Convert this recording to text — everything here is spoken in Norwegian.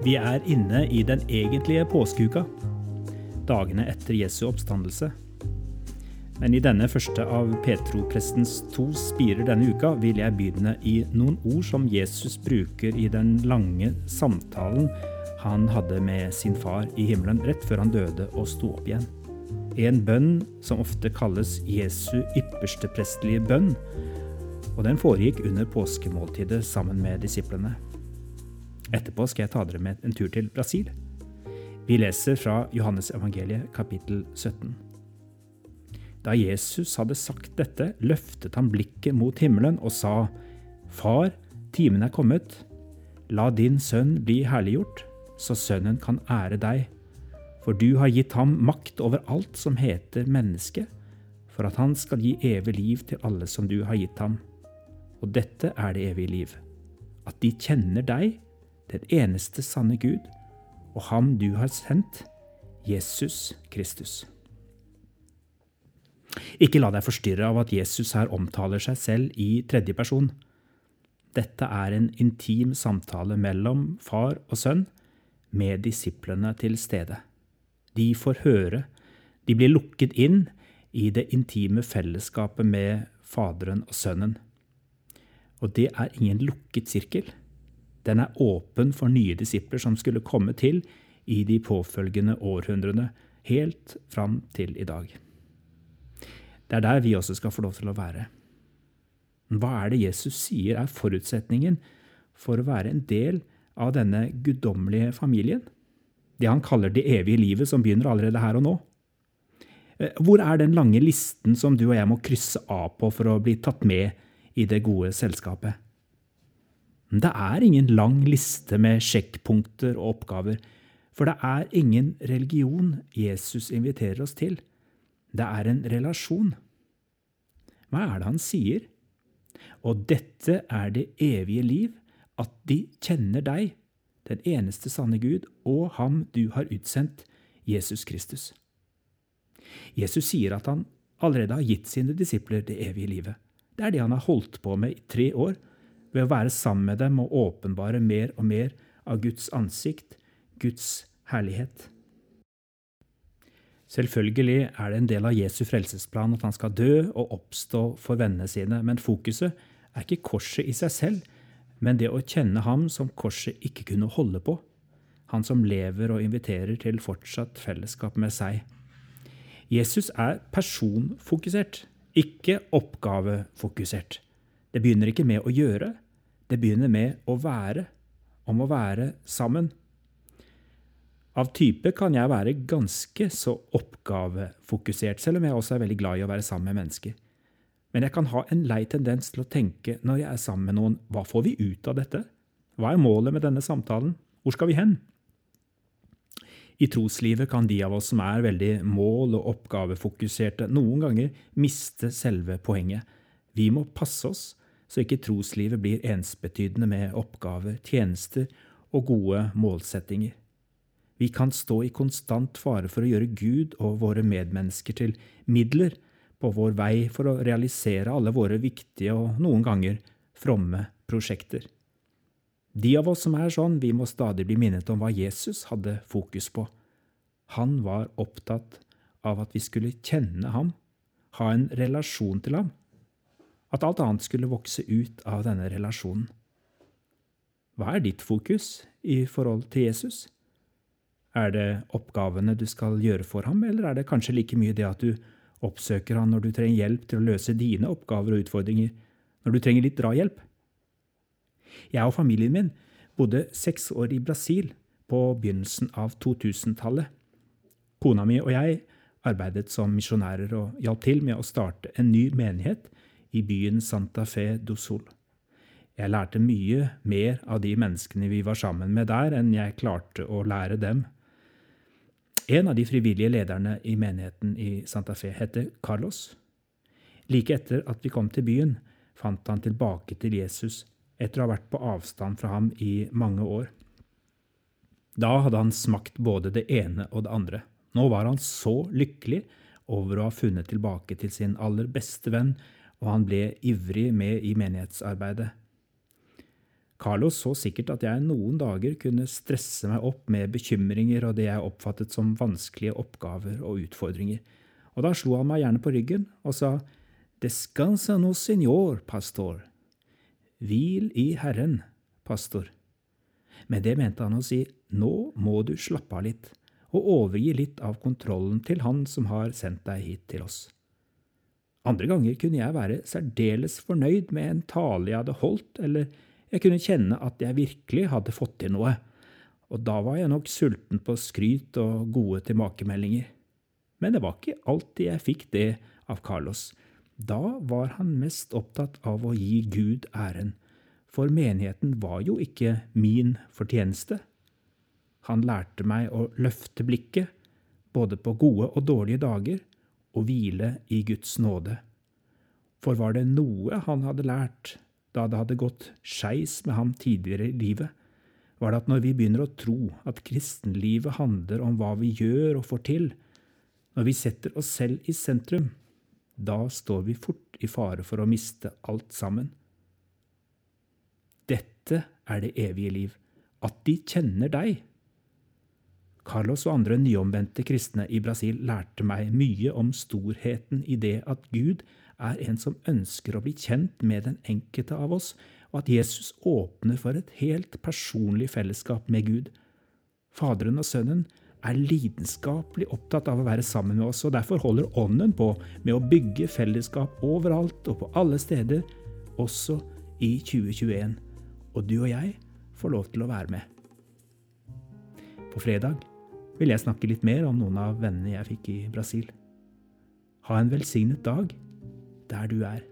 Vi er inne i den egentlige påskeuka, dagene etter Jesu oppstandelse. Men i denne første av Petro-prestens to spirer denne uka vil jeg begynne i noen ord som Jesus bruker i den lange samtalen han hadde med sin far i himmelen rett før han døde og sto opp igjen. En bønn som ofte kalles Jesu ypperste prestelige bønn, og den foregikk under påskemåltidet sammen med disiplene. Etterpå skal jeg ta dere med en tur til Brasil. Vi leser fra Johannes evangeliet kapittel 17. Da Jesus hadde sagt dette, løftet han blikket mot himmelen og sa, Far, timen er kommet. La din sønn bli herliggjort, så sønnen kan ære deg. For du har gitt ham makt over alt som heter menneske, for at han skal gi evig liv til alle som du har gitt ham. Og dette er det evige liv, at de kjenner deg, den eneste sanne Gud, og ham du har sendt, Jesus Kristus. Ikke la deg forstyrre av at Jesus her omtaler seg selv i tredje person. Dette er en intim samtale mellom far og sønn, med disiplene til stede. De får høre, de blir lukket inn i det intime fellesskapet med Faderen og Sønnen. Og det er ingen lukket sirkel. Den er åpen for nye disipler som skulle komme til i de påfølgende århundrene, helt fram til i dag. Det er der vi også skal få lov til å være. Hva er det Jesus sier er forutsetningen for å være en del av denne guddommelige familien? Det han kaller det evige livet, som begynner allerede her og nå. Eh, hvor er den lange listen som du og jeg må krysse av på for å bli tatt med i det gode selskapet? Det er ingen lang liste med sjekkpunkter og oppgaver, for det er ingen religion Jesus inviterer oss til. Det er en relasjon. Hva er det han sier? Og dette er det evige liv, at de kjenner deg, den eneste sanne Gud, og ham du har utsendt, Jesus Kristus. Jesus sier at han allerede har gitt sine disipler det evige livet. Det er det han har holdt på med i tre år, ved å være sammen med dem og åpenbare mer og mer av Guds ansikt, Guds herlighet. Selvfølgelig er det en del av Jesu frelsesplan at han skal dø og oppstå for vennene sine, men fokuset er ikke korset i seg selv, men det å kjenne ham som korset ikke kunne holde på, han som lever og inviterer til fortsatt fellesskap med seg. Jesus er personfokusert, ikke oppgavefokusert. Det begynner ikke med å gjøre, det begynner med å være, om å være sammen. Av type kan jeg være ganske så oppgavefokusert, selv om jeg også er veldig glad i å være sammen med mennesker. Men jeg kan ha en lei tendens til å tenke når jeg er sammen med noen, hva får vi ut av dette? Hva er målet med denne samtalen? Hvor skal vi hen? I troslivet kan de av oss som er veldig mål- og oppgavefokuserte, noen ganger miste selve poenget. Vi må passe oss så ikke troslivet blir ensbetydende med oppgaver, tjenester og gode målsettinger. Vi kan stå i konstant fare for å gjøre Gud og våre medmennesker til midler på vår vei for å realisere alle våre viktige og noen ganger fromme prosjekter. De av oss som er sånn, vi må stadig bli minnet om hva Jesus hadde fokus på. Han var opptatt av at vi skulle kjenne ham, ha en relasjon til ham, at alt annet skulle vokse ut av denne relasjonen. Hva er ditt fokus i forhold til Jesus? Er det oppgavene du skal gjøre for ham, eller er det kanskje like mye det at du oppsøker han når du trenger hjelp til å løse dine oppgaver og utfordringer, når du trenger litt drahjelp? Jeg og familien min bodde seks år i Brasil på begynnelsen av 2000-tallet. Kona mi og jeg arbeidet som misjonærer og hjalp til med å starte en ny menighet i byen Santa Fe do Sol. Jeg lærte mye mer av de menneskene vi var sammen med der, enn jeg klarte å lære dem en av de frivillige lederne i menigheten i Santa Fe heter Carlos. Like etter at vi kom til byen, fant han tilbake til Jesus etter å ha vært på avstand fra ham i mange år. Da hadde han smakt både det ene og det andre. Nå var han så lykkelig over å ha funnet tilbake til sin aller beste venn, og han ble ivrig med i menighetsarbeidet. Carlos så sikkert at jeg noen dager kunne stresse meg opp med bekymringer og det jeg oppfattet som vanskelige oppgaver og utfordringer, og da slo han meg gjerne på ryggen og sa Descansa no senor, pastor. Hvil i Herren, pastor. Med det mente han å si nå må du slappe av litt og overgi litt av kontrollen til Han som har sendt deg hit til oss. Andre ganger kunne jeg være særdeles fornøyd med en tale jeg hadde holdt, eller jeg kunne kjenne at jeg virkelig hadde fått til noe, og da var jeg nok sulten på skryt og gode tilbakemeldinger. Men det var ikke alltid jeg fikk det av Carlos. Da var han mest opptatt av å gi Gud æren, for menigheten var jo ikke min fortjeneste. Han lærte meg å løfte blikket, både på gode og dårlige dager, og hvile i Guds nåde. For var det noe han hadde lært, da det hadde gått skeis med ham tidligere i livet, var det at når vi begynner å tro at kristenlivet handler om hva vi gjør og får til, når vi setter oss selv i sentrum, da står vi fort i fare for å miste alt sammen. Dette er det evige liv, at de kjenner deg. Carlos og andre nyomvendte kristne i Brasil lærte meg mye om storheten i det at Gud er en som ønsker å bli kjent med den enkelte av oss, og at Jesus åpner for et helt personlig fellesskap med Gud. Faderen og Sønnen er lidenskapelig opptatt av å være sammen med oss, og derfor holder Ånden på med å bygge fellesskap overalt og på alle steder, også i 2021. Og du og jeg får lov til å være med. På fredag vil jeg snakke litt mer om noen av vennene jeg fikk i Brasil. Ha en velsignet dag der du er.